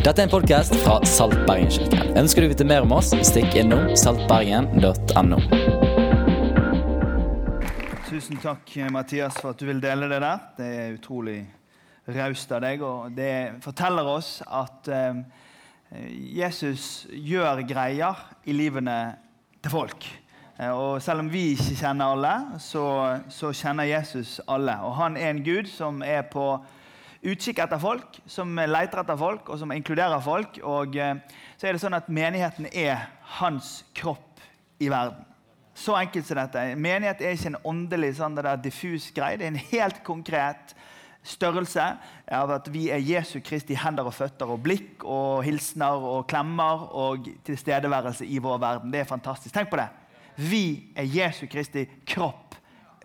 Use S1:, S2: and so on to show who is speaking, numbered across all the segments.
S1: Dette er en podkast fra Salt Bergen-kirken. Ønsker du å vite mer om oss, stikk innom saltbergen.no.
S2: Tusen takk, Mathias, for at du vil dele det der. Det er utrolig raust av deg. Og det forteller oss at eh, Jesus gjør greier i livene til folk. Eh, og selv om vi ikke kjenner alle, så, så kjenner Jesus alle. Og han er en Gud som er på utkikk etter folk, som leter etter folk, og som inkluderer folk. Og eh, så er det sånn at menigheten er hans kropp i verden. Så enkelt som dette. Menighet er ikke en åndelig sånn det der diffus greie. Det er en helt konkret størrelse av at vi er Jesu Kristi hender og føtter og blikk og hilsener og klemmer og tilstedeværelse i vår verden. Det er fantastisk. Tenk på det. Vi er Jesu Kristi kropp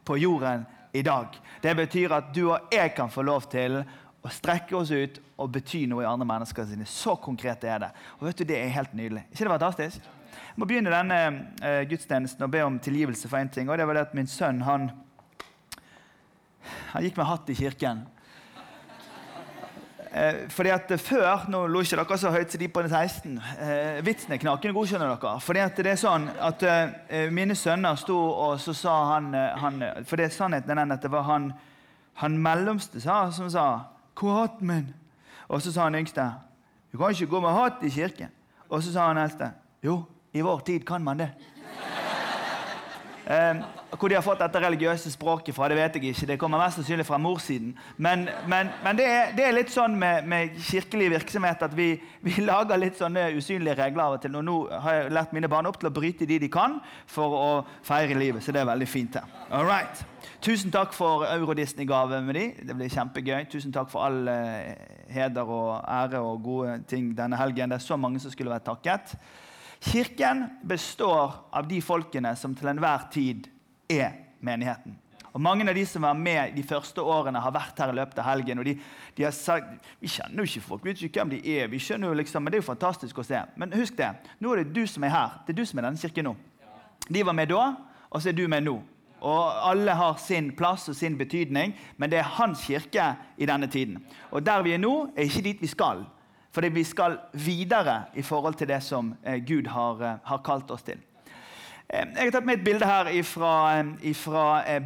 S2: på jorden i dag. Det betyr at du og jeg kan få lov til og strekke oss ut og bety noe i andre mennesker sine. Så konkret er det. Og vet du, Det er helt nydelig. ikke det fantastisk? Jeg må begynne denne uh, gudstjenesten og be om tilgivelse for én ting. og det var det at Min sønn han, han gikk med hatt i kirken. Uh, fordi at Før nå lo ikke dere så høyt som de på 16. Uh, vitsen er knakende god. skjønner dere. Fordi at det er sånn at eh, Mine sønner sto og så sa han, eh, han For det er sannheten er den at det var han, han mellomste sa, som sa hvor er hatten min? Og så sa han yngste du kan ikke gå med hatt i kirken. Og så sa han eldste jo, i vår tid kan man det. Eh, hvor de har fått dette religiøse språket fra, det vet jeg ikke. Det kommer mest sannsynlig fra morssiden. Men, men, men det, er, det, er, litt sånn med, med kirkelig virksomhet at vi, vi, lager litt sånne usynlige regler av og til. Og nå har jeg lært mine barn opp til å bryte de de kan for å feire livet. Så det er veldig fint. her. All right. Tusen takk for Euro-Disney-gave med de. Det blir kjempegøy. Tusen takk for all eh, heder og ære og gode ting denne helgen. Det er så mange som skulle vært takket. Kirken består av de folkene som til enhver tid er menigheten. Og Mange av de som var med de første årene, har vært her i løpet av helgen. og de, de har sagt, Vi kjenner jo ikke folk, vi vet ikke hvem de er, vi skjønner jo liksom, men det er jo fantastisk å se. Men husk det, nå er det du som er her. Det er du som er denne kirken nå. De var med da, og så er du med nå. Og Alle har sin plass og sin betydning, men det er hans kirke i denne tiden. Og Der vi er nå, er ikke dit vi skal. Fordi vi skal videre i forhold til det som eh, Gud har, eh, har kalt oss til. Eh, jeg har tatt med et bilde her fra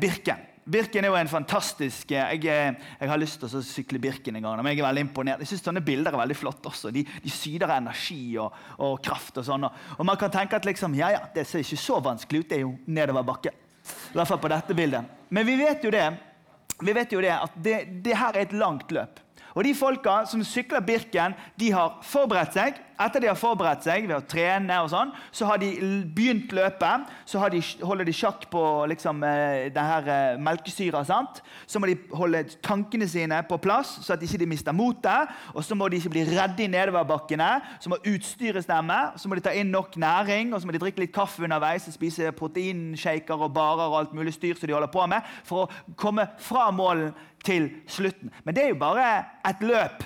S2: Birken. Birken er jo en fantastisk Jeg, jeg har lyst til å sykle Birken en gang. men jeg er veldig imponert. Jeg synes sånne bilder er veldig flotte også. De, de syder energi og, og, kraft. og sånn. Og man kan tenke at liksom, ja, ja, det ser ikke så vanskelig ut. Det er jo nedover bakke. I hvert fall på dette bildet. Men vi vet jo det, vi vet jo det at det, det her er et langt løp. Og De folka som sykler Birken, de har forberedt seg. Etter de har forberedt seg ved å trene, og sånn, så har de begynt løpet. Så de, holder de sjakk på liksom, eh, det her eh, melkesyra. Sant? Så må de holde tankene sine på plass, så at de ikke mister motet. Og så må de ikke bli redde i nedoverbakkene. Så må utstyret stemme. Så må de ta inn nok næring, og så må de drikke litt kaffe underveis og spise proteinshaker og barer og alt mulig styr som de holder på med, for å komme fra målen til slutten. Men det er jo bare et løp.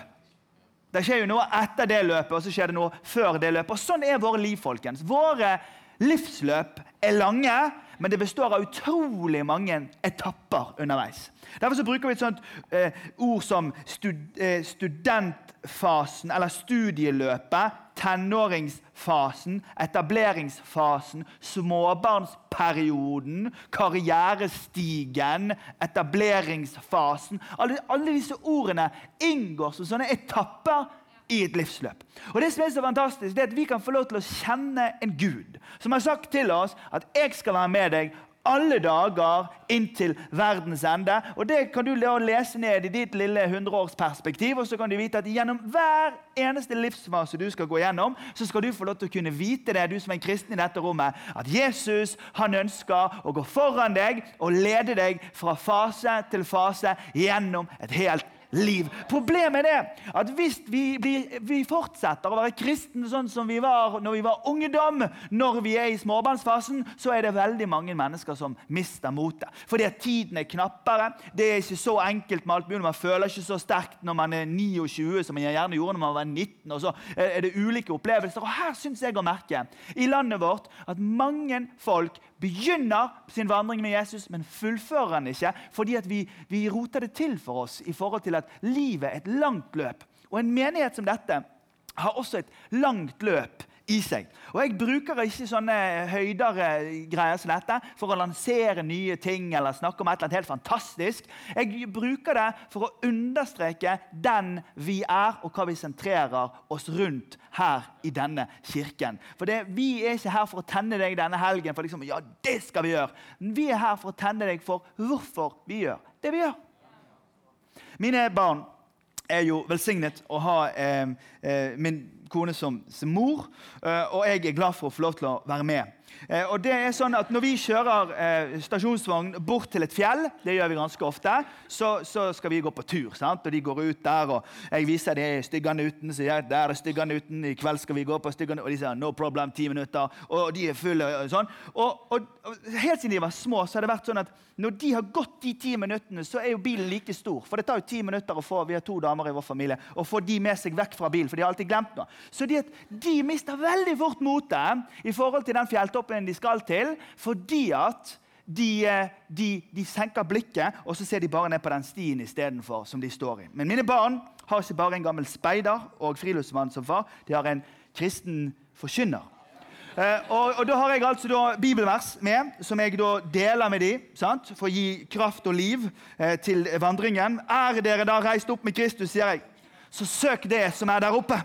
S2: Det skjer jo noe etter det løpet, og så skjer det noe før det løpet. Og Sånn er våre liv. folkens. Våre livsløp er lange, men det består av utrolig mange etapper underveis. Derfor bruker vi et sånt eh, ord som stud, eh, studentfasen, eller studieløpet, tenåringsfasen, etableringsfasen, småbarnsperioden, karrierestigen, etableringsfasen. Alle, alle disse ordene inngår som sånne etapper i et livsløp. Og det som er så fantastisk, det er at Vi kan få lov til å kjenne en Gud som har sagt til oss at 'jeg skal være med deg alle dager inntil verdens ende. Og Det kan du lese ned i ditt lille hundreårsperspektiv. Og så kan du vite at gjennom hver eneste livsfase du skal gå gjennom, så skal du få lov til å kunne vite det, du som er en kristen i dette rommet, at Jesus han ønsker å gå foran deg og lede deg fra fase til fase gjennom et helt liv. Problemet er at hvis vi, blir, vi, fortsetter å være kristne sånn som vi var når vi var ungdom, når vi er i småbarnsfasen, så er det veldig mange mennesker som mister motet. Fordi at tiden er knappere. Det er ikke så enkelt med alt mulig. Man føler ikke så sterkt når man er 29 som man gjerne gjorde når man var 19. og så er det ulike opplevelser. Og Her syns jeg å merke i landet vårt at mange folk begynner sin vandring med Jesus, men fullfører den ikke fordi vi, vi roter det til for oss i forhold til at livet er et langt løp. Og en menighet som dette har også et langt løp i seg. Og Jeg bruker ikke sånne høydere greier som dette for å lansere nye ting eller snakke om et eller annet helt fantastisk. Jeg bruker det for å understreke den vi er, og hva vi sentrerer oss rundt her i denne kirken. For det, Vi er ikke her for å tenne deg denne helgen for liksom, ja, det skal vi gjøre. Vi er her for å tenne deg for hvorfor vi gjør det vi gjør. Mine barn er jo velsignet å ha eh, eh, min kone som, som mor, eh, og jeg er glad for å få lov til å være med. Eh, og det er sånn at Når vi kjører eh, stasjonsvogn bort til et fjell, det gjør vi ganske ofte, så, så skal vi gå på tur. sant? Og De går ut der, og jeg viser det Styggene uten. Så jeg, der er Styggene uten, I kveld skal vi gå på Styggene Og de sier 'no problem', ti minutter. Og de er fulle og sånn. Og, og, og, Helt siden de var små, så har det vært sånn at når de har gått de ti minuttene, så er jo bilen like stor. For det tar jo ti minutter å få vi har to damer i vår familie, å få de med seg vekk fra bilen. For de har alltid glemt noe. Så de, de mister veldig fort motet i forhold til den fjelltoppen toppen de skal til, fordi at de, eh, de, de, senker blikket og så ser de bare ned på den stien istedenfor som de står i. Men mine barn har ikke bare en gammel speider og friluftsmann som far, de har en kristen forkynner. Eh, og, og, Da har jeg altså da bibelvers med, som jeg da deler med dem for å gi kraft og liv eh, til vandringen. Er dere da reist opp med Kristus, sier jeg, så søk det som er der oppe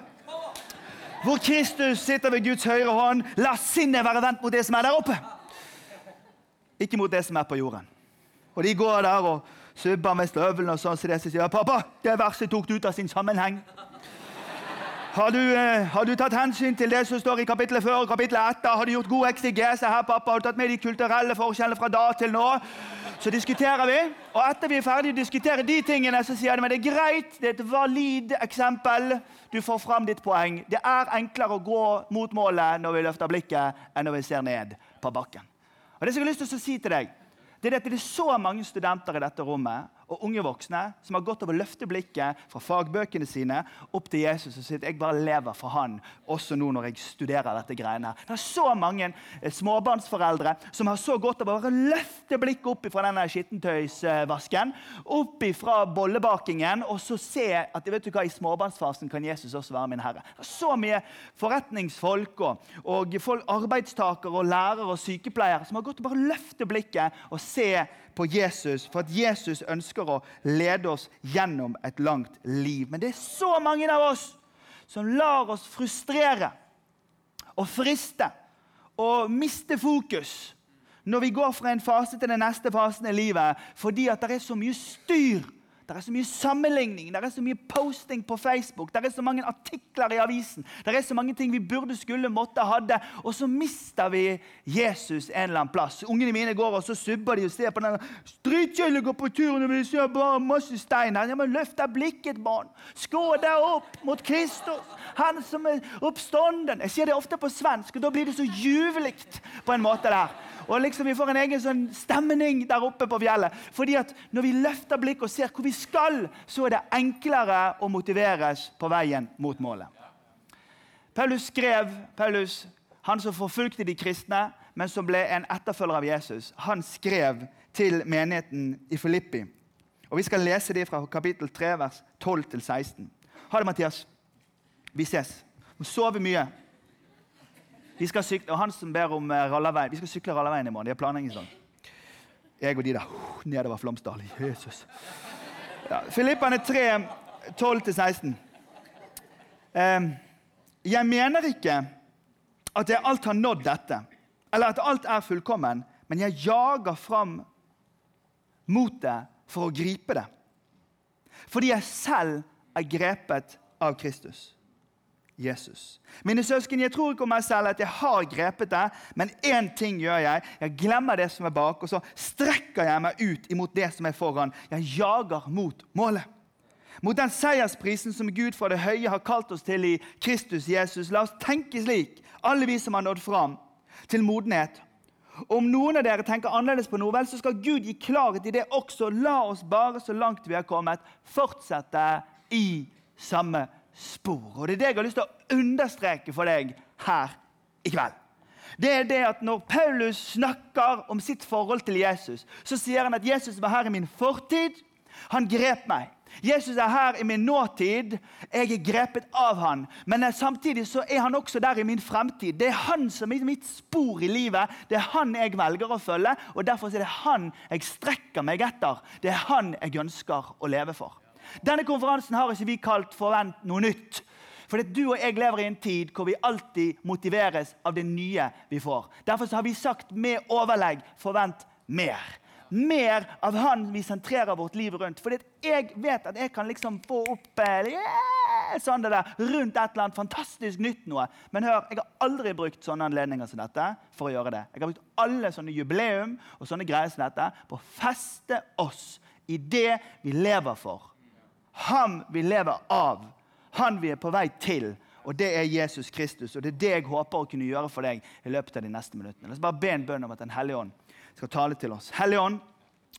S2: hvor Kristus sitter ved Guds høyre hånd. La sinnet være vendt mot det som er der oppe, ikke mot det som er på jorden. Og De går der og subber med støvlene og sånn, så de sier 'Pappa, det verset tok du ut av sin sammenheng'. Har du, eh, har du, tatt hensyn til det som står i kapittelet før og kapittelet etter? Har du gjort god eksigese her, pappa? Har du tatt med de kulturelle forskjellene fra da til nå? Så diskuterer vi, og etter vi er ferdige å diskutere de tingene, så sier de at det er greit, det er et valid eksempel. Du får fram ditt poeng. Det er enklere å gå mot målet når vi løfter blikket, enn når vi ser ned på bakken. Og det som jeg har lyst til å si til deg, det er at det er så mange studenter i dette rommet og unge voksne som har gått av å løfte blikket fra fagbøkene sine opp til Jesus og sier at jeg bare lever for han, også nå når jeg studerer dette greiene. Det er så mange eh, småbarnsforeldre som har så godt av å bare løfte blikket opp fra denne skittentøysvasken, opp fra bollebakingen, og så se at vet du hva, i småbarnsfasen kan Jesus også være min herre. Det er så mye forretningsfolk og, og arbeidstakere og lærere og sykepleiere som har gått og bare løfte blikket og se på Jesus, for at Jesus ønsker å lede oss gjennom et langt liv. Men det er så mange av oss som lar oss frustrere og friste og miste fokus når vi går fra en fase til den neste fasen i livet fordi at det er så mye styr det er så mye sammenligning, det er så mye posting på Facebook, det er så mange artikler i avisen. Det er så mange ting vi burde, skulle, måtte, hadde. Og så mister vi Jesus en eller annen plass. Ungene mine går og så subber de og ser på den. Dritkjedelig går på turen og vi ser bare masse stein her. Ja, men Løft blikket, barn. Skå deg opp mot Kristus, han som er oppstånden. Jeg sier det ofte på svensk, og da blir det så juvelig på en måte der. Og liksom Vi får en egen sånn stemning der oppe på fjellet. Fordi at Når vi løfter blikket og ser hvor vi skal, så er det enklere å motiveres på veien mot målet. Paulus skrev, Paulus, han som forfulgte de kristne, men som ble en etterfølger av Jesus, han skrev til menigheten i Filippi. Og Vi skal lese det fra kapittel 3, vers 12-16. Ha det, Mathias. Vi ses. Må sove mye. Vi skal sykle, og Han som ber om uh, rallarveien. Vi skal sykle rallarveien i morgen. De har planlegging sånn. Jeg og de der nedover Flåmsdal. Jesus. Ja, Filippane 3, 12-16. Um, jeg mener ikke at jeg alt har nådd dette, eller at alt er fullkommen, men jeg jager fram motet for å gripe det. Fordi jeg selv er grepet av Kristus. Jesus. Mine søsken, Jeg tror ikke om meg selv at jeg har grepet det, men én ting gjør jeg. Jeg glemmer det som er bak, og så strekker jeg meg ut imot det som er foran. Jeg jager mot målet. Mot den seiersprisen som Gud fra det høye har kalt oss til i Kristus Jesus. La oss tenke slik, alle vi som har nådd fram til modenhet. Om noen av dere tenker annerledes på noe, vel, så skal Gud gi klarhet i det også. La oss bare, så langt vi har kommet, fortsette i samme spor. Og Det er det jeg har lyst til å understreke for deg her i kveld. Det er det at Når Paulus snakker om sitt forhold til Jesus, så sier han at Jesus var her i min fortid, Han grep meg. Jesus er her i min nåtid. Jeg er grepet av han. Men samtidig så er han også der i min fremtid. Det er han som er mitt spor i livet. Det er han jeg velger å følge, og derfor er det han jeg strekker meg etter. Det er han jeg ønsker å leve for. Denne konferansen har ikke vi kalt 'Forvent noe nytt'. For du og jeg lever i en tid hvor vi alltid motiveres av det nye vi får. Derfor har vi sagt med overlegg 'forvent mer' mer av han vi sentrerer vårt liv rundt. Fordi jeg vet at jeg kan liksom få opp eh, yeah, sånn det der, rundt et eller annet fantastisk nytt noe. Men hør, jeg har aldri brukt sånne anledninger som dette for å gjøre det. Jeg har brukt alle sånne jubileum og sånne greier som dette på å feste oss i det vi lever for. Ham vi lever av. Han vi er på vei til. Og det er Jesus Kristus. Og det er det jeg håper å kunne gjøre for deg i løpet av de neste minuttene. La oss bare be en bønn om at Den hellige ånd skal tale til oss. Hellige Ånd,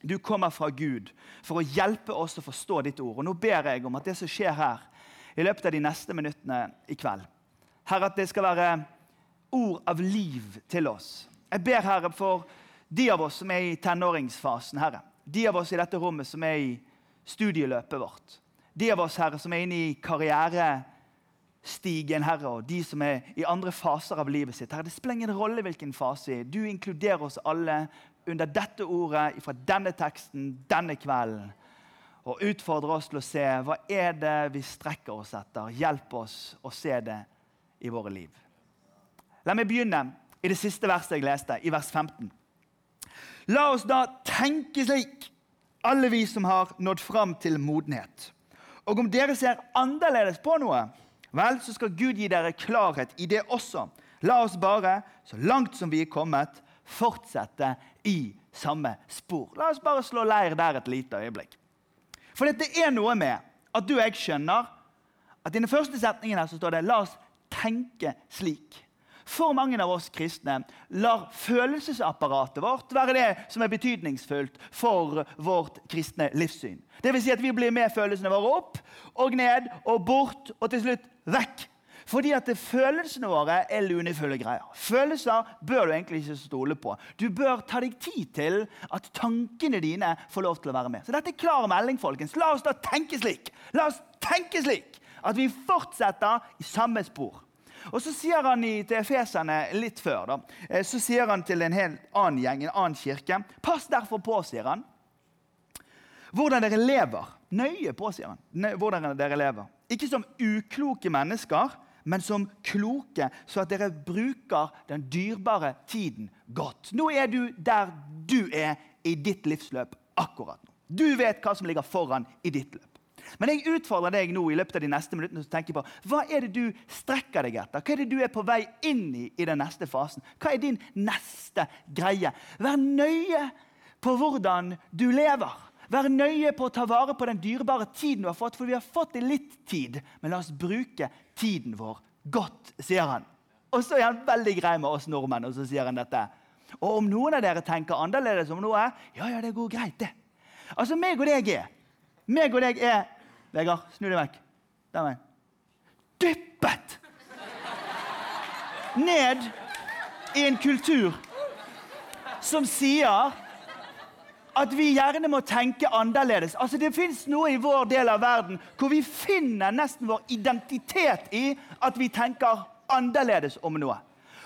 S2: du kommer fra Gud for å hjelpe oss å forstå ditt ord. Og Nå ber jeg om at det som skjer her i løpet av de neste minuttene i kveld, Herre, at det skal være ord av liv til oss. Jeg ber, Herre, for de av oss som er i tenåringsfasen, Herre. De av oss i dette rommet som er i studieløpet vårt. De av oss, Herre, som er inne i karrierestigen, Herre, og de som er i andre faser av livet sitt. Herre, Det spiller ingen rolle hvilken fase. Du inkluderer oss alle under dette ordet fra denne teksten denne kvelden. Og utfordrer oss til å se hva er det vi strekker oss etter. Hjelp oss å se det i våre liv. La meg begynne i det siste verset jeg leste, i vers 15. La oss da tenke slik, alle vi som har nådd fram til modenhet. Og om dere ser annerledes på noe, vel, så skal Gud gi dere klarhet i det også. La oss bare, så langt som vi er kommet, fortsette i samme spor. La oss bare slå leir der et lite øyeblikk. For det er noe med at du og jeg skjønner at i den første setningen her så står det 'la oss tenke slik'. For mange av oss kristne lar følelsesapparatet vårt være det som er betydningsfullt for vårt kristne livssyn. Det vil si at Vi blir med følelsene våre opp og ned og bort og til slutt vekk. Fordi at følelsene våre er lunefulle greier. Følelser bør du egentlig ikke stole på. Du bør ta deg tid til at tankene dine får lov til å være med. Så dette er klar melding, folkens. La oss da tenke slik. La oss tenke slik at vi fortsetter i samme spor. Og så sier han i, til efeserne litt før da, eh, så sier han til en helt annen gjeng, en annen kirke Pass derfor på, sier han, hvordan dere lever. Nøye på, sier han. Hvordan dere lever. Ikke som ukloke mennesker, men som kloke, så at dere bruker den dyrebare tiden godt. Nå er du der du er i ditt livsløp akkurat nå. Du vet hva som ligger foran i ditt løp. Men jeg utfordrer deg nå i løpet av de neste minuttene til å tenke på hva er det du strekker deg etter. Hva er det du er på vei inn i i den neste fasen? Hva er din neste greie? Vær nøye på hvordan du lever. Vær nøye på å ta vare på den dyrebare tiden du har fått, for vi har fått litt tid. Men la oss bruke tiden vår godt, sier han. Og så er han veldig grei med oss nordmenn, og så sier han dette. Og om noen av dere tenker annerledes om noe, ja, ja, det går greit, det. Altså, meg og deg er meg og deg er Vegard, snu deg vekk. Der veien. Dyppet ned i en kultur som sier at vi gjerne må tenke annerledes. Altså, det fins noe i vår del av verden hvor vi finner nesten vår identitet i at vi tenker annerledes om noe.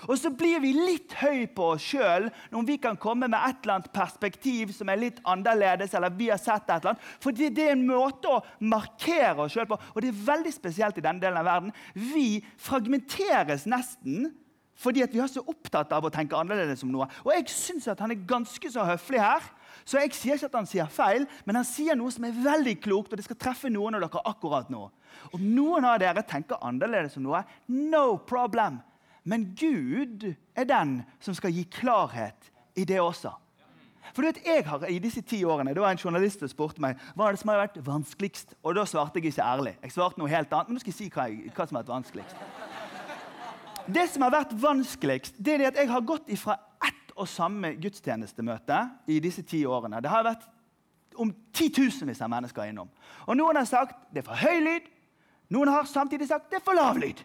S2: Og så blir vi litt høy på oss sjøl når vi kan komme med et eller annet perspektiv som er litt annerledes. eller vi har sett et eller annet. For det, er en måte å markere oss sjøl på. Og det er veldig spesielt i denne delen av verden. Vi fragmenteres nesten fordi vi er så opptatt av å tenke annerledes om noe. Og jeg syns han er ganske så høflig her. Så jeg sier ikke at han sier feil, men han sier noe som er veldig klokt, og det skal treffe noen av dere akkurat nå. Og noen av dere tenker annerledes om noe. No problem. Men Gud er den som skal gi klarhet i det også. For du vet, jeg har i disse ti årene, Det var en journalist som spurte meg hva er det som har vært vanskeligst. Og Da svarte jeg ikke ærlig. Jeg svarte noe helt annet. Men nå skal jeg si hva, jeg, hva som har vært vanskeligst. Det som har vært vanskeligst, det er at jeg har gått ifra ett og samme gudstjenestemøte i disse ti årene. Det har vært om titusenvis av mennesker innom. Og Noen har sagt det er for høy lyd. Noen har samtidig sagt det er for lav lyd.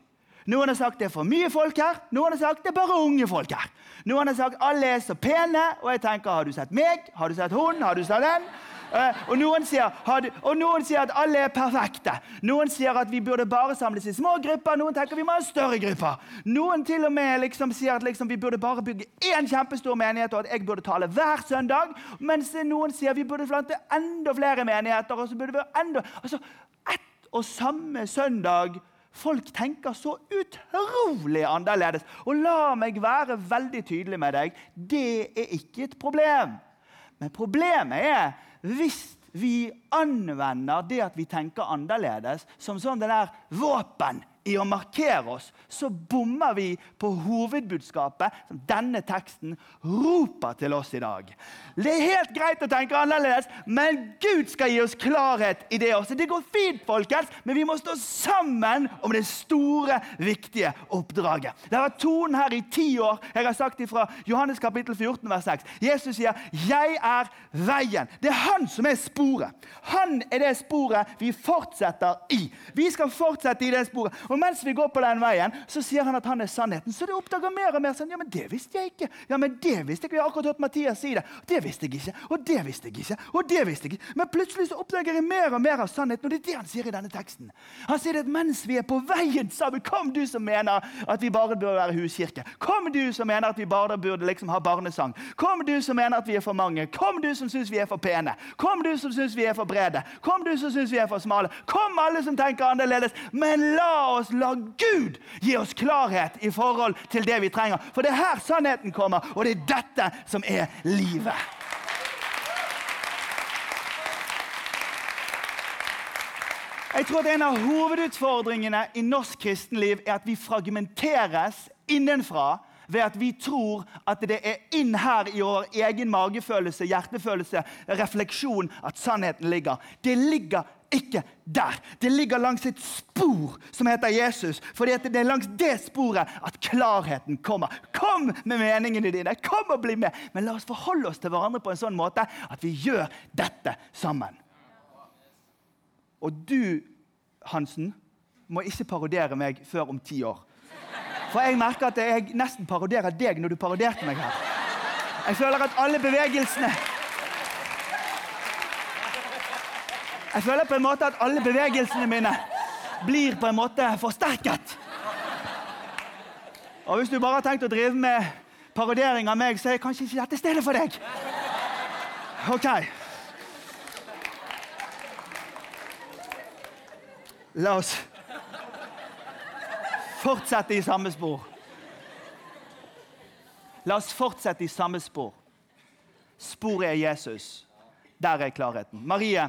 S2: Noen har sagt det er for mye folk her. Noen har sagt det er bare unge folk her. Noen har sagt alle er så pene. Og jeg tenker har du sett meg? Har du sett hun? Har du sett den? Eh, og, noen sier, og noen sier at alle er perfekte. Noen sier at vi burde bare samles i små grupper. Noen tenker vi må ha større grupper. Noen til og med liksom sier at liksom vi burde bare bygge én kjempestor menighet, og at jeg burde tale hver søndag. Mens noen sier vi burde plante enda flere menigheter. og så burde vi enda... Altså, Ett og samme søndag Folk tenker så utrolig annerledes. Og la meg være veldig tydelig med deg det er ikke et problem. Men problemet er hvis vi anvender det at vi tenker annerledes, som sånn det der våpen i å markere oss, så bommer vi på hovedbudskapet som denne teksten roper til oss i dag. Det er helt greit å tenke annerledes, men Gud skal gi oss klarhet i det også. Det går fint, folkens, men vi må stå sammen om det store, viktige oppdraget. Det har vært tonen her i ti år. Jeg har sagt det fra Johannes kapittel 14, vers 6. Jesus sier, 'Jeg er veien'. Det er han som er sporet. Han er det sporet vi fortsetter i. Vi skal fortsette i det sporet. Og mens vi går på den veien, så sier han at han er sannheten. Så det oppdager mer og mer sånn, ja, men det visste jeg ikke. Ja, men det visste jeg ikke. Jeg har akkurat hørt Mathias si det. Det visste jeg ikke. Og det visste jeg ikke. Og det visste jeg ikke. Men plutselig så oppdager jeg mer og mer av sannheten, og det er det han sier i denne teksten. Han sier at mens vi er på veien sammen, kom du som mener at vi bare burde være huskirke. Kom du som mener at vi bare burde liksom ha barnesang. Kom du som mener at vi er for mange. Kom du som syns vi er for pene. Kom du som syns vi er for brede. Kom du som syns vi er for smale. Kom alle som tenker annerledes. Men la oss oss, la Gud gi oss klarhet i forhold til det vi trenger. For det er her sannheten kommer, og det er dette som er livet. Jeg tror at En av hovedutfordringene i norsk kristenliv er at vi fragmenteres innenfra ved at vi tror at det er inn her i vår egen magefølelse, hjertefølelse, refleksjon at sannheten ligger. Det ligger ikke der. Det ligger langs et spor som heter Jesus. For det er langs det sporet at klarheten kommer. Kom med meningene dine! Kom og bli med! Men la oss forholde oss til hverandre på en sånn måte at vi gjør dette sammen. Og du, Hansen, må ikke parodere meg før om ti år. For jeg merker at jeg nesten paroderer deg når du paroderte meg her. Jeg føler at alle bevegelsene Jeg føler på en måte at alle bevegelsene mine blir på en måte forsterket. Og hvis du bare har tenkt å drive med parodiering av meg, så er kanskje ikke dette stedet for deg. OK. La oss fortsette i samme spor. La oss fortsette i samme spor. Sporet er Jesus. Der er klarheten. Marie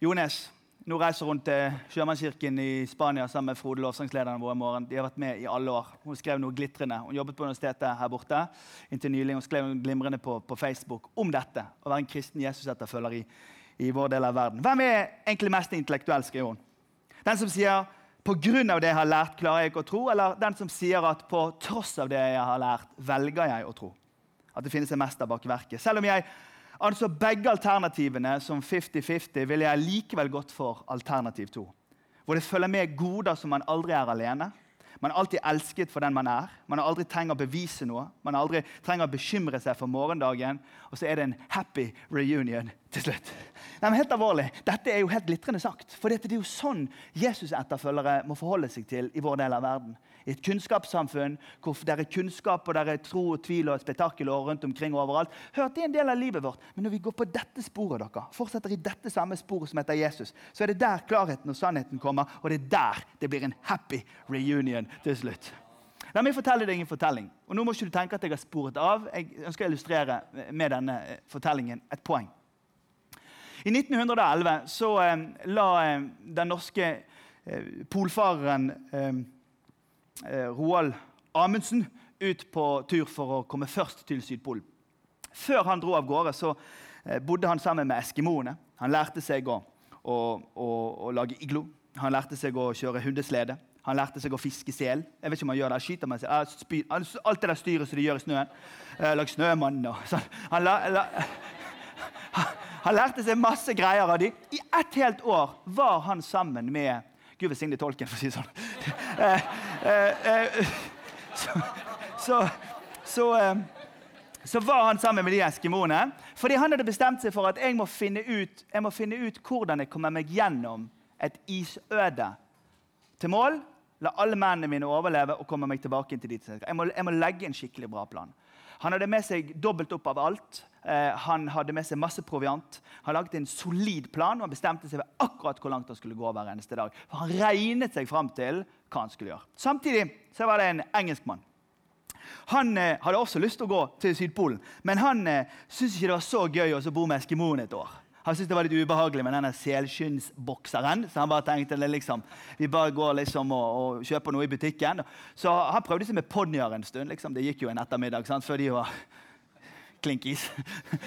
S2: Jones nå reiser hun til Sjømannskirken i Spania sammen med Frode, lovsangslederen vår. i morgen. De har vært med i alle år. Hun skrev noe glitrende. Hun jobbet på universitetet her borte inntil nylig. Hun skrev noe glimrende på, på, Facebook om dette. Å være en kristen Jesus-etterfølger i, i, vår del av verden. Hvem er egentlig mest intellektuell, skriver hun. Den som sier på grunn av det jeg har lært, klarer jeg ikke å tro, eller den som sier at på tross av det jeg har lært, velger jeg å tro. At det finnes en mester bak verket. Selv om jeg Altså Begge alternativene som 50-50 ville jeg likevel gått for alternativ 2. Hvor det følger med goder som man aldri er alene. Man er alltid elsket for den man er. Man har aldri trenger å bevise noe. Man har aldri trenger å bekymre seg for morgendagen. Og så er det en happy reunion til slutt. Nei, men helt alvorlig, Dette er jo helt glitrende sagt. For det er jo sånn Jesus-etterfølgere må forholde seg til i vår del av verden i et kunnskapssamfunn hvor det er kunnskap og det er tro og tvil og spetakkel rundt omkring og overalt. Hør, Det er en del av livet vårt. Men når vi går på dette sporet, dere, fortsetter i dette samme sporet som heter Jesus, så er det der klarheten og sannheten kommer, og det er der det blir en happy reunion til slutt. La meg fortelle deg en fortelling. Og Nå må ikke du tenke at jeg har sporet av. Jeg ønsker å illustrere med denne eh, fortellingen et poeng. I 1911 så eh, la eh, den norske eh, polfareren Eh, Roald Amundsen ut på tur for å komme først til Sydpolen. Før han dro av gårde, så eh, bodde han sammen med eskimoene. Han lærte seg å, å, å, å lage iglo. Han lærte seg å kjøre hundeslede. Han lærte seg å fiske sel. Jeg vet ikke om han gjør det. Skyter med seg. Alt det der styret som de gjør i snøen. Eh, lag snømann og sånn. Han, la, la, han, lærte seg masse greier av dem. I ett helt år var han sammen med Gud velsigne tolken, for å si det sånn. Eh, eh, eh, så, så, så, så, var han sammen med de eskimoene Fordi han hadde bestemt seg for at jeg må finne ut, jeg må finne ut hvordan jeg kommer meg gjennom et isøde til mål. La alle mennene mine overleve og komme meg tilbake til dit. Jeg må, jeg må legge en skikkelig bra plan. Han hadde med seg dobbelt opp av alt. Eh, han hadde med seg masse proviant. Han laget en solid plan og bestemte seg ved akkurat hvor langt han skulle gå hver eneste dag. For Han regnet seg fram til hva han skulle gjøre. Samtidig så var det en engelskmann. Han eh, hadde også lyst til å gå til Sydpolen, men han eh, syntes ikke det var så gøy å bo med eskimoene et år. Han syntes det var litt ubehagelig med denne selskinnsbokseren. Så han bare tenkte liksom, vi bare går liksom og, og, kjøper noe i butikken. Så han prøvde seg med ponnier en stund. Liksom. Det gikk jo en ettermiddag sant? før de var klinkis.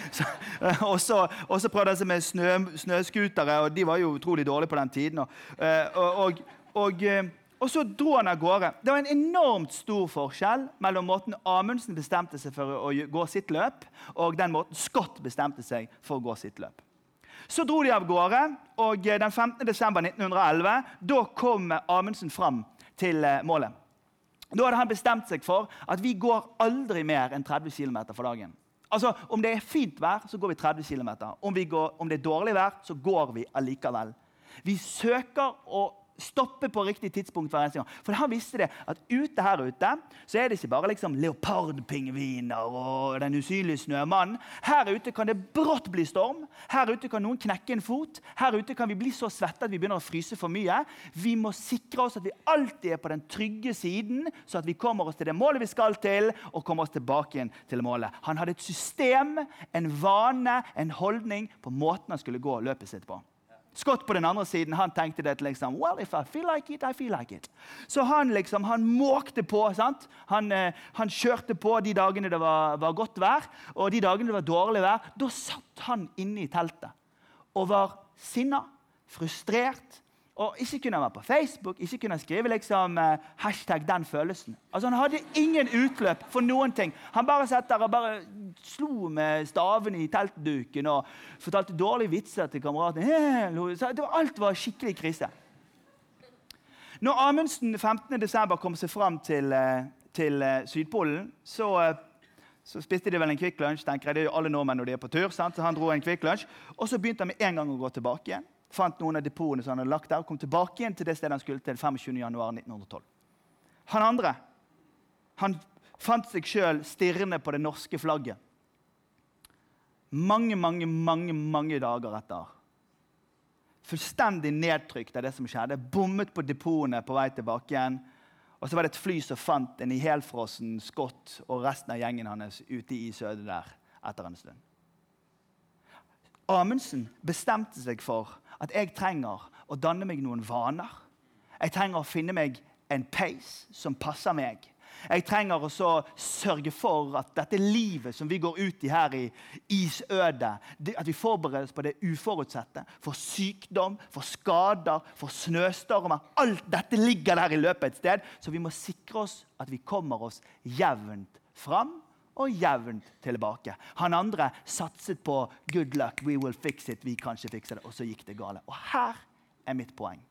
S2: og, så, og, så, prøvde han seg med snø, snøskutere, og de var jo utrolig dårlige på den tiden. Og, eh, og, og, eh, og, så dro han av gårde. Det var en enormt stor forskjell mellom måten Amundsen bestemte seg for å gå sitt løp, og den måten Scott bestemte seg for å gå sitt løp. Så dro de av gårde, og eh, den 15. desember 1911 da kom Amundsen fram til eh, målet. Da hadde han bestemt seg for at vi går aldri mer enn 30 km for dagen. Altså, Om det er fint vær, så går vi 30 km. Om, om det er dårlig vær, så går vi allikevel. Vi søker å stoppe på riktig tidspunkt. hver eneste gang. For han visste det at ute her ute så er det ikke bare liksom leopardpingviner og den usynlige snømannen. Her ute kan det brått bli storm. Her ute kan noen knekke en fot. Her ute kan vi bli så svette at vi begynner å fryse for mye. Vi må sikre oss at vi alltid er på den trygge siden, så at vi kommer oss til det målet vi skal til, og kommer oss tilbake igjen til målet. Han hadde et system, en vane, en holdning på måten han skulle gå løpet sitt på. Scott på den andre siden han tenkte det liksom, well, if I feel like it, I feel like it. Så han liksom, han måkte på. sant? Han, eh, han kjørte på de dagene det var, var, godt vær, og de dagene det var dårlig vær. Da satt han inne i teltet og var sinna, frustrert, og ikke kunne være på Facebook, ikke kunne skrive liksom, uh, hashtag 'den følelsen'. Altså Han hadde ingen utløp for noen ting. Han bare satt der og bare slo med stavene i teltduken og fortalte dårlige vitser til kameratene. Alt var skikkelig krise. Når Amundsen 15.12. kom seg fram til, uh, til uh, Sydpolen, så så spiste de vel en Kvikk Lunsj. tenker jeg, Det er jo alle nordmenn når de er på tur. Sant? så han dro en Kvikk Lunsj, Og så begynte han med en gang å gå tilbake igjen fant noen av depotene som han hadde lagt der, og kom tilbake igjen til det stedet han skulle til 25.1.1912. Han andre han fant seg sjøl stirrende på det norske flagget. Mange, mange, mange mange dager etter. Fullstendig nedtrykt av det som skjedde. Bommet på depotene på vei tilbake igjen. Og så var det et fly som fant en ihelfrossen Scott og resten av gjengen hans ute i isødet der etter en stund. Amundsen bestemte seg for at jeg trenger å danne meg noen vaner. Jeg trenger å finne meg en pace som passer meg. Jeg trenger å sørge for at dette livet som vi går ut i her i isødet, at vi forbereder oss på det uforutsette. For sykdom, for skader, for snøstormer. Alt dette ligger der i løpet et sted. Så vi må sikre oss at vi kommer oss jevnt fram og jevnt tilbake. Han andre satset på 'good luck, we will fix it', vi kanskje fikser det. Og så gikk det gale. Og her er mitt poeng.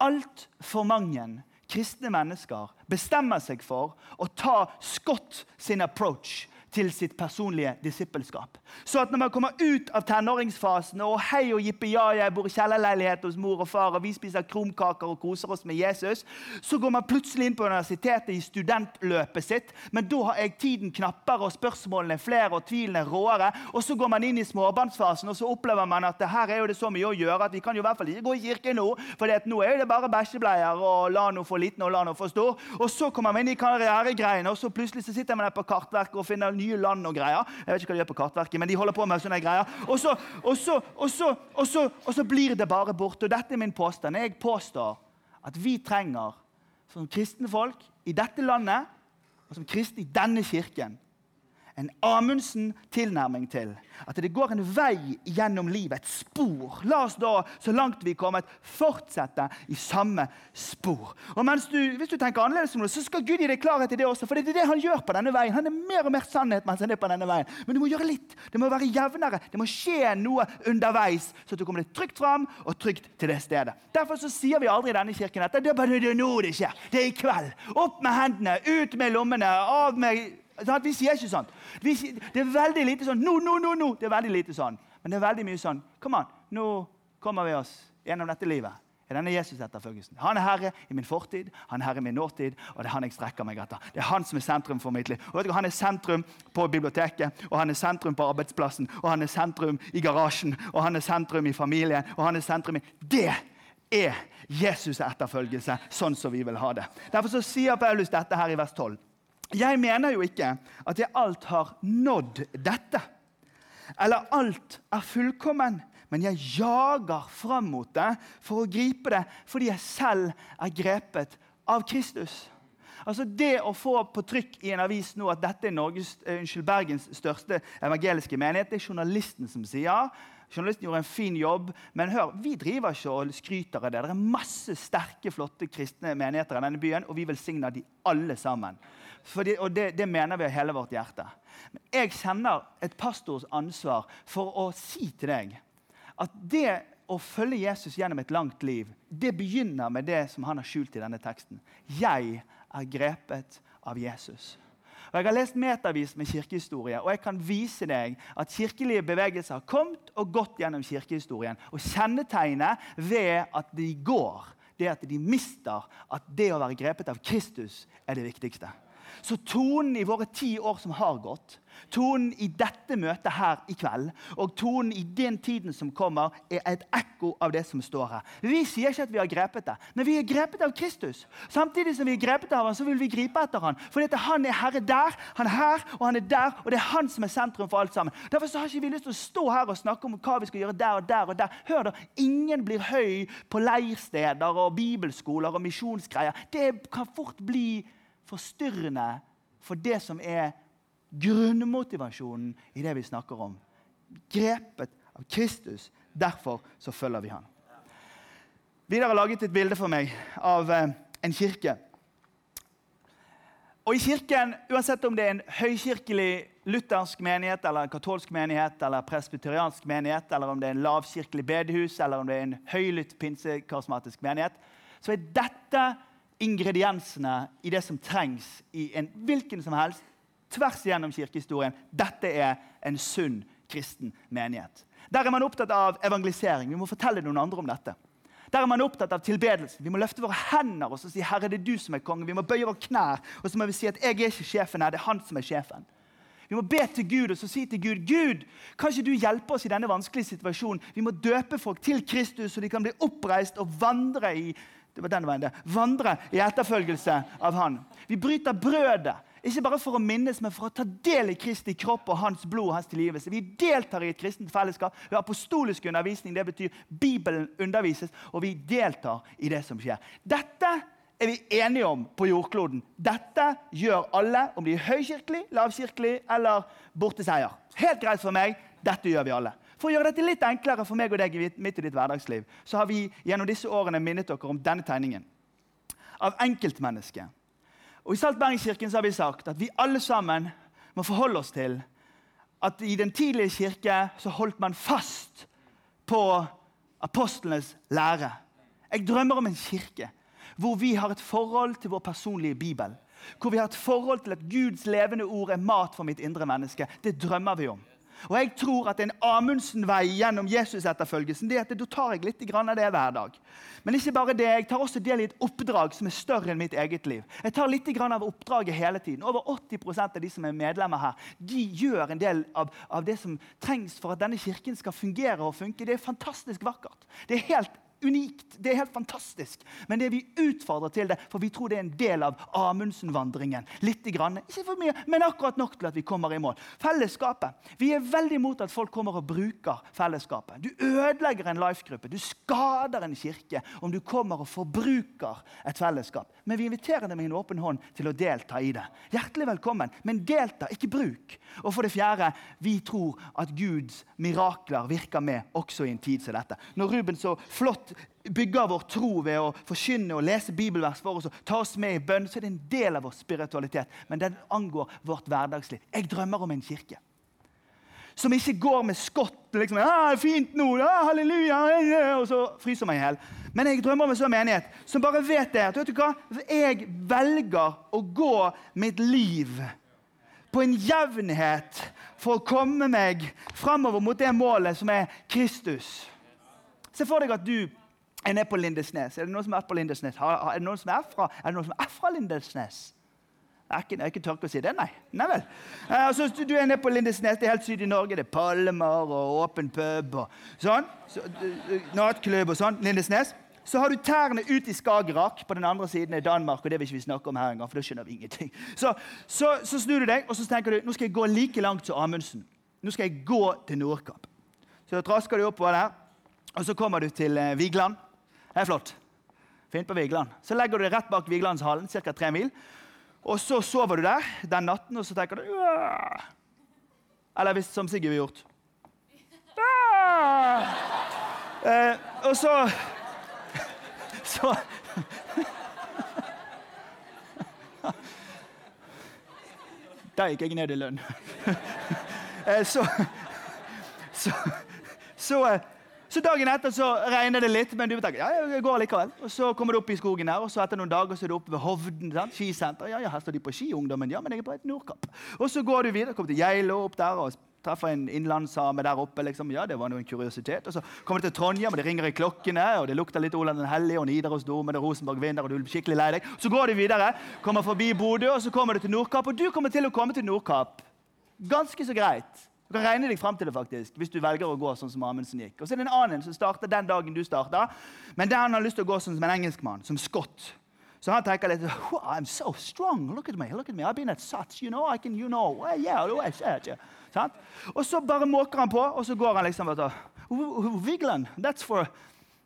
S2: Altfor mange kristne mennesker bestemmer seg for å ta Scott sin approach til sitt personlige disippelskap. Så at når man kommer ut av tenåringsfasen og hei og jippe ja, jeg bor i kjellerleilighet hos mor og far, og vi spiser krumkaker og koser oss med Jesus, så går man plutselig inn på universitetet i studentløpet sitt. Men da har jeg tiden knappere, og spørsmålene er flere, og tvilene er råere. Og så går man inn i småbarnsfasen, og så opplever man at her er jo det så mye å gjøre at vi kan jo i hvert fall ikke gå i kirken nå, for nå er det bare bæsjebleier og la noe for liten og la noe for stor. Og så kommer man inn i karrieregreiene, og så plutselig så sitter man der på kartverket og finner nye land og greier. Jeg vet ikke hva de gjør på Kartverket, men de holder på med sånne greier. Og så, og så, og så, og så, og så blir det bare borte. Og dette er min påstand. Jeg påstår at vi trenger, som kristne folk i dette landet, og som kristne i denne kirken, en Amundsen-tilnærming til. At det går en vei gjennom livet, et spor. La oss da, så langt vi er kommet, fortsette i samme spor. Og du, Hvis du tenker annerledes om det, så skal Gud gi deg klarhet i det også. For det er det han gjør på denne veien. Han er mer og mer sannhet mens han er på denne veien. Men du må gjøre litt. Det må være jevnere. Det må skje noe underveis, så du kommer deg trygt fram og trygt til det stedet. Derfor så sier vi aldri i denne kirken at det er bare nå det skjer. Det er i kveld. Opp med hendene, ut med lommene, av med sant? Vi sier ikke sånn. Sier, det er veldig lite sånn nå, nå, nå, nå. Det er veldig lite sånn. Men det er veldig mye sånn Kom an, nå kommer vi oss gjennom dette livet. Er denne Jesus-etterfølgelsen. Han er herre i min fortid, han er herre i min nåtid, og det er han jeg strekker meg etter. Det er han som er sentrum for mitt liv. Og Han er sentrum på biblioteket, og han er sentrum på arbeidsplassen, og han er sentrum i garasjen, og han er sentrum i familien, og han er sentrum i Det er Jesus-etterfølgelse, sånn som vi vil ha det. Derfor så sier Paulus dette her i vers 12. Jeg mener jo ikke at jeg alt har nådd dette, eller alt er fullkommen men jeg jager fram mot det for å gripe det fordi jeg selv er grepet av Kristus. Altså Det å få på trykk i en avis nå at dette er Norges, uh, Bergens største evangeliske menighet, det er journalisten som sier. Journalisten gjorde en fin jobb, men hør, vi driver ikke og skryter av det. Det er masse sterke, flotte kristne menigheter i denne byen, og vi velsigner de alle sammen. Fordi, og det, det, mener vi av hele vårt hjerte. Men jeg kjenner et pastors ansvar for å si til deg at det å følge Jesus gjennom et langt liv, det begynner med det som han har skjult i denne teksten. Jeg er grepet av Jesus. Og Jeg har lest metervis med kirkehistorie, og jeg kan vise deg at kirkelige bevegelser har kommet og gått gjennom kirkehistorien. Og Kjennetegnet ved at de går, det at de mister at det å være grepet av Kristus er det viktigste. Så tonen i våre ti år som har gått, tonen i dette møtet her i kveld og tonen i den tiden som kommer, er et ekko av det som står her. Vi sier ikke at vi har grepet det, men vi er grepet av Kristus. Samtidig som vi er grepet av ham, så vil vi gripe etter ham. For han er herre der, han er her og han er der, og det er han som er sentrum for alt sammen. Derfor har ikke vi lyst til å stå her og snakke om hva vi skal gjøre der og der. og der. Hør da, Ingen blir høy på leirsteder og bibelskoler og misjonsgreier. Det kan fort bli forstyrrende for det som er grunnmotivasjonen i det vi snakker om. Grepet av Kristus. Derfor så følger vi han. Vidar har laget et bilde for meg av eh, en kirke. Og I kirken, uansett om det er en høykirkelig luthersk menighet, eller en katolsk menighet, eller presbyteriansk menighet, eller om det er en lavkirkelig bedehus, eller om det er en høylytt pinsekarismatisk menighet, så er dette ingrediensene i det som trengs i en hvilken som helst tvers igjennom kirkehistorien. Dette er en sunn kristen menighet. Der er man opptatt av evangelisering. Vi må fortelle noen andre om dette. Der er man opptatt av tilbedelse. Vi må løfte våre hender og si Herre, det er du som er konge. Vi må bøye våre knær og så må vi si at jeg er ikke sjefen her, det er han som er sjefen. Vi må be til Gud og så si til Gud Gud, kan ikke du hjelpe oss i denne vanskelige situasjonen? Vi må døpe folk til Kristus, så de kan bli oppreist og vandre i det var den veien det. Vandre i etterfølgelse av han. Vi bryter brødet. Ikke bare for å minnes, men for å ta del i Kristi kropp og hans blod og hans tilgivelse. Vi deltar i et kristent fellesskap. Vi har apostolisk undervisning. Det betyr Bibelen undervises, og vi deltar i det som skjer. Dette er vi enige om på jordkloden. Dette gjør alle, om de er høykirkelig, lavkirkelig eller borteseier. Helt greit for meg. Dette gjør vi alle. For å gjøre dette litt enklere for meg og deg i midt i ditt hverdagsliv, så har vi gjennom disse årene minnet dere om denne tegningen av enkeltmennesket. Og I Saltbergkirken har vi sagt at vi alle sammen må forholde oss til at i den tidlige kirke så holdt man fast på apostlenes lære. Jeg drømmer om en kirke hvor vi har et forhold til vår personlige bibel. Hvor vi har et forhold til at Guds levende ord er mat for mitt indre menneske. Det drømmer vi om. Og jeg tror at en Amundsen-vei gjennom Jesus-etterfølgelsen det er at da tar jeg litt av det hver dag. Men ikke bare det, jeg tar også del i et oppdrag som er større enn mitt eget liv. Jeg tar litt av oppdraget hele tiden. Over 80% av de som er medlemmer her, de gjør en del av, av det som trengs for at denne kirken skal fungere og funke. Det er fantastisk vakkert. Det er helt unikt. Det er helt fantastisk. Men det vi utfordrer til det, for vi tror det er en del av Amundsen-vandringen. Grann, Ikke for mye, men akkurat nok til at vi kommer i mål. Fellesskapet. Vi er veldig imot at folk kommer og bruker fellesskapet. Du ødelegger en life-gruppe, du skader en kirke om du kommer og forbruker et fellesskap. Men vi inviterer deg med en åpen hånd til å delta i det. Hjertelig velkommen, men delta, ikke bruk. Og for det fjerde, vi tror at Guds mirakler virker med også i en tid som dette. Når Ruben så flott bygger vår tro ved å forkynne og lese bibelvers for oss og ta oss med i bønn, så er det en del av vår spiritualitet. Men den angår vårt hverdagsliv. Jeg drømmer om en kirke som ikke går med skott. liksom, ah, 'Fint nå, ah, halleluja', og så fryser meg i hjel. Men jeg drømmer om en sånn menighet som bare vet det. at vet du hva? Jeg velger å gå mitt liv på en jevnhet for å komme meg framover mot det målet som er Kristus. Se for deg at du er nede på Lindesnes. Er det noen som har vært på Lindesnes? Er det noen som er fra, er det noen som er fra Lindesnes? Jeg er ikke, er ikke tørke å si det, nei. Nei vel. Eh, altså, du er nede på Lindesnes, det er helt syd i Norge. Det er palmer og åpen pub og sånn. Så, nattklubb og sånn. Lindesnes. Så har du tærne ut i Skagerrak. På den andre siden er Danmark. og det vil ikke vi snakke om her engang, for da skjønner vi ingenting. Så, så, så, snur du deg og så tenker du, nå skal jeg gå like langt som Amundsen. Nå skal jeg gå til Nordkapp. Så trasker du oppover der, og så kommer du til eh, Vigeland. Det er flott. Fint på Vigeland. Så legger du deg rett bak Vigelandshallen, ca. tre mil. Og så sover du der den natten, og så tenker du Åh! Eller hvis, som Sigurd har gjort. Eh, og så Så Der gikk jeg ned i lønn. eh, så, så, så eh, så dagen etter så regner det litt, men du tenker, ja, jeg går likevel. Og Så kommer du opp i skogen her, og så etter noen dager så er du oppe ved Hovden sant? skisenter. Ja, ja, her står de på ski, ungdommen. Ja, men jeg er på et Nordkapp. Og så går du videre, kommer til Geilo opp der og treffer en innlandssame der oppe. liksom. Ja, det var noe en kuriositet. Og så kommer du til Trondheim, og det ringer i klokkene, og det lukter litt Olav den hellige, og Nidarosdomen og Rosenborg vinner, og du blir skikkelig lei deg. Så går du videre, kommer forbi Bodø, og så kommer du til Nordkapp. Og du kommer til å komme til Nordkapp. Ganske så greit. Du kan regne deg fram til det faktisk, hvis du velger å gå sånn som Amundsen gikk. Og så er det en annen som starter den dagen du starter, men der han har lyst til å gå sånn som en engelskmann, som Scott. Så han tenker litt I'm so strong. Look at me. look at me. I've been at such. You know, I can, you know. Well, yeah, yeah, yeah. Sånn? Og så bare måker han på, og så går han liksom Vigland, that's for,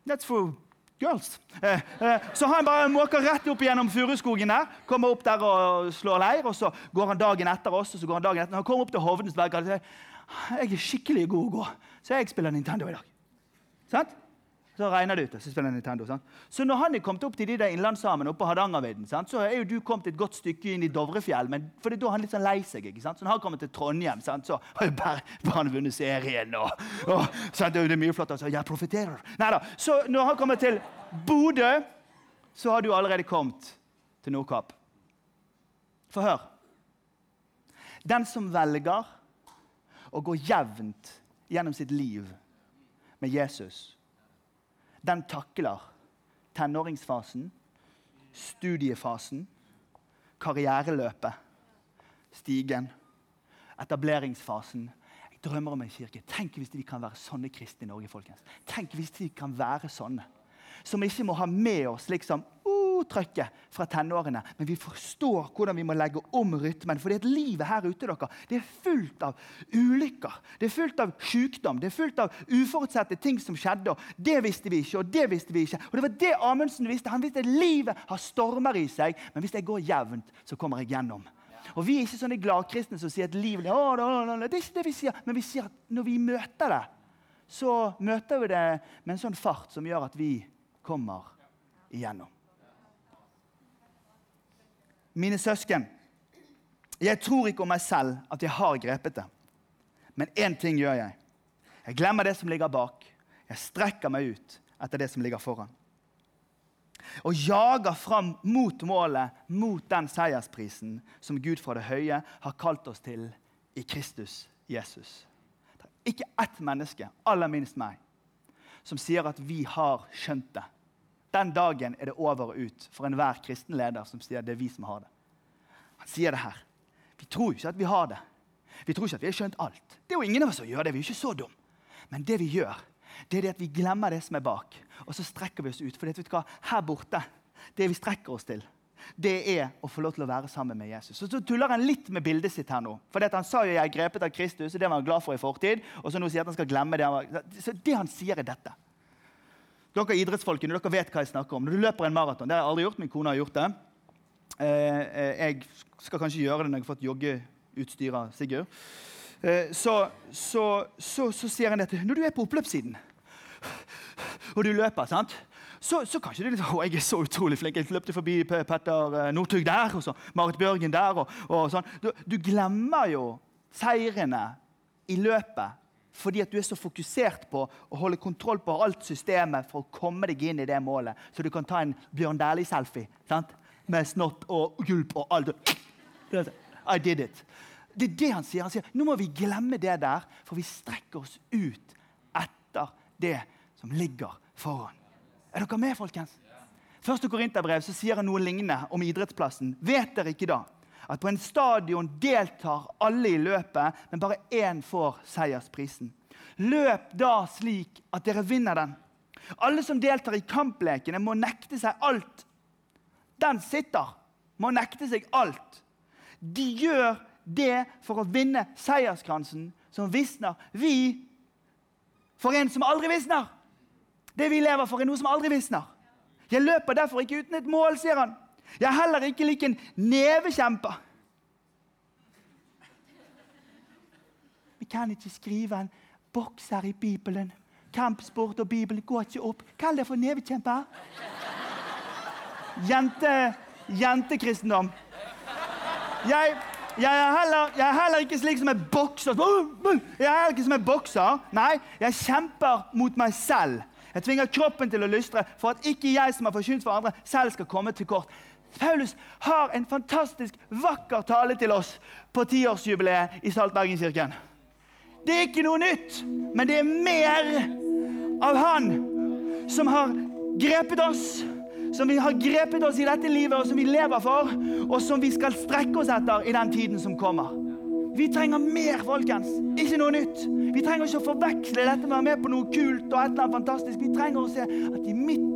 S2: that's for girls. Eh, eh, så han bare måker rett opp gjennom furuskogen der, kommer opp der og slår leir. og Så går han dagen etter oss, og så går han dagen etter. Han kommer opp til Hovdensberg og sier jeg er skikkelig god å gå, så jeg spiller Nintendo i dag. Sant? Så regner det ut. Så spiller Nintendo, sant? Så når han er kommet opp til de der innlandssamene oppe på Hardangervidda, så er jo du kommet et godt stykke inn i Dovrefjell. Men for da er han litt sånn lei seg. ikke sant? Så når han kommer til Trondheim, sant? så har jo han vunnet serien. og, og sant? Det er mye flott. Altså, jeg profeterer. Neida. Så når han kommer til Bodø, så har du allerede kommet til Nordkapp. For hør. Den som velger å gå jevnt gjennom sitt liv med Jesus, den takler tenåringsfasen, studiefasen, karriereløpet, stigen, etableringsfasen. Jeg drømmer om en kirke. Tenk hvis vi kan være sånne kristne i Norge. folkens. Tenk hvis vi kan være sånne. Som ikke må ha med oss liksom, trøkket fra tenårene, men vi forstår hvordan vi må legge om rytmen. For livet her ute dere, det er fullt av ulykker, det er fullt av sykdom, det er fullt av uforutsette ting som skjedde. og Det visste vi ikke, og det visste vi ikke. Og Det var det Amundsen visste. Han visste at livet har stormer i seg, men hvis jeg går jevnt, så kommer jeg gjennom. Og Vi er ikke sånne gladkristne som sier at livet å, å, å, Det er ikke det vi sier, men vi sier at når vi møter det, så møter vi det med en sånn fart som gjør at vi kommer igjennom mine søsken. Jeg tror ikke om meg selv at jeg har grepet det. Men én ting gjør jeg. Jeg glemmer det som ligger bak. Jeg strekker meg ut etter det som ligger foran. Og jager fram mot målet, mot den seiersprisen som Gud fra det høye har kalt oss til i Kristus Jesus. Det er ikke ett menneske, aller minst meg, som sier at vi har skjønt det. Den dagen er det over og ut for enhver kristen leder som sier det er vi som har det. Han sier det her. Vi tror ikke at vi har det. Vi tror ikke at vi har skjønt alt. Det er jo ingen av oss som gjør det. Vi er ikke så dum. Men det vi gjør, det er det at vi glemmer det som er bak, og så strekker vi oss ut. For det, vet du hva? her borte, det vi strekker oss til, det er å få lov til å være sammen med Jesus. Så, så tuller han litt med bildet sitt her nå. For Han sa jo 'jeg er grepet av Kristus', og det var han glad for i fortid. Og så nå sier han at han skal glemme det. Så det han sier, er dette. Dere idrettsfolkene dere vet hva jeg snakker om. Når du løper en maraton Det har jeg aldri gjort. Min kone har gjort det. Eh, eh, jeg skal kanskje gjøre det når jeg har fått joggeutstyr av Sigurd. Eh, så, så, så, så, sier han dette når du er på oppløpssiden og du løper, sant? Så, så kanskje du liksom, å, jeg er så utrolig flink. Jeg løpte forbi Petter Northug der, og så Marit Bjørgen der. Og, og sånn. Du, du, glemmer jo seirene i løpet fordi at du er så fokusert på å holde kontroll på alt systemet for å komme deg inn i det målet, så du kan ta en Bjørn Dæhlie-selfie. med snott og gulp og alt. I did it. Det er det han sier. Han sier nå må vi glemme det der, for vi strekker oss ut etter det som ligger foran. Er dere med, folkens? Første Korinterbrev så sier han noe lignende om idrettsplassen. Vet dere ikke da at på en stadion deltar alle i løpet, men bare én får seiersprisen? Løp da slik at dere vinner den. Alle som deltar i kamplekene, må nekte seg alt. Den sitter, må nekte seg alt. De gjør det for å vinne seierskransen som visner. Vi for en som aldri visner. Det vi lever for, er noe som aldri visner. Jeg løper derfor ikke uten et mål, sier han. Jeg er heller ikke lik en nevekjemper. Vi kan ikke skrive en boks her i Bibelen. Kampsport og Bibelen går ikke opp. Kall det for nevekjemper. Jente, jentekristendom. Jeg, jeg, er heller, jeg, er heller, ikke slik som en bokser. Jeg er heller ikke som en bokser. Nei, jeg kjemper mot meg selv. Jeg tvinger kroppen til å lystre for at ikke jeg som har forkynt for andre, selv skal komme til kort. Paulus har en fantastisk vakker tale til oss på tiårsjubileet i Saltbergenkirken. Det er ikke noe nytt, men det er mer av Han som har grepet oss, som vi har grepet oss i dette livet, og som vi lever for, og som vi skal strekke oss etter i den tiden som kommer. Vi trenger mer, folkens. Ikke noe nytt. Vi trenger ikke å forveksle dette med å være med på noe kult og et eller annet fantastisk. Vi trenger å se at i midten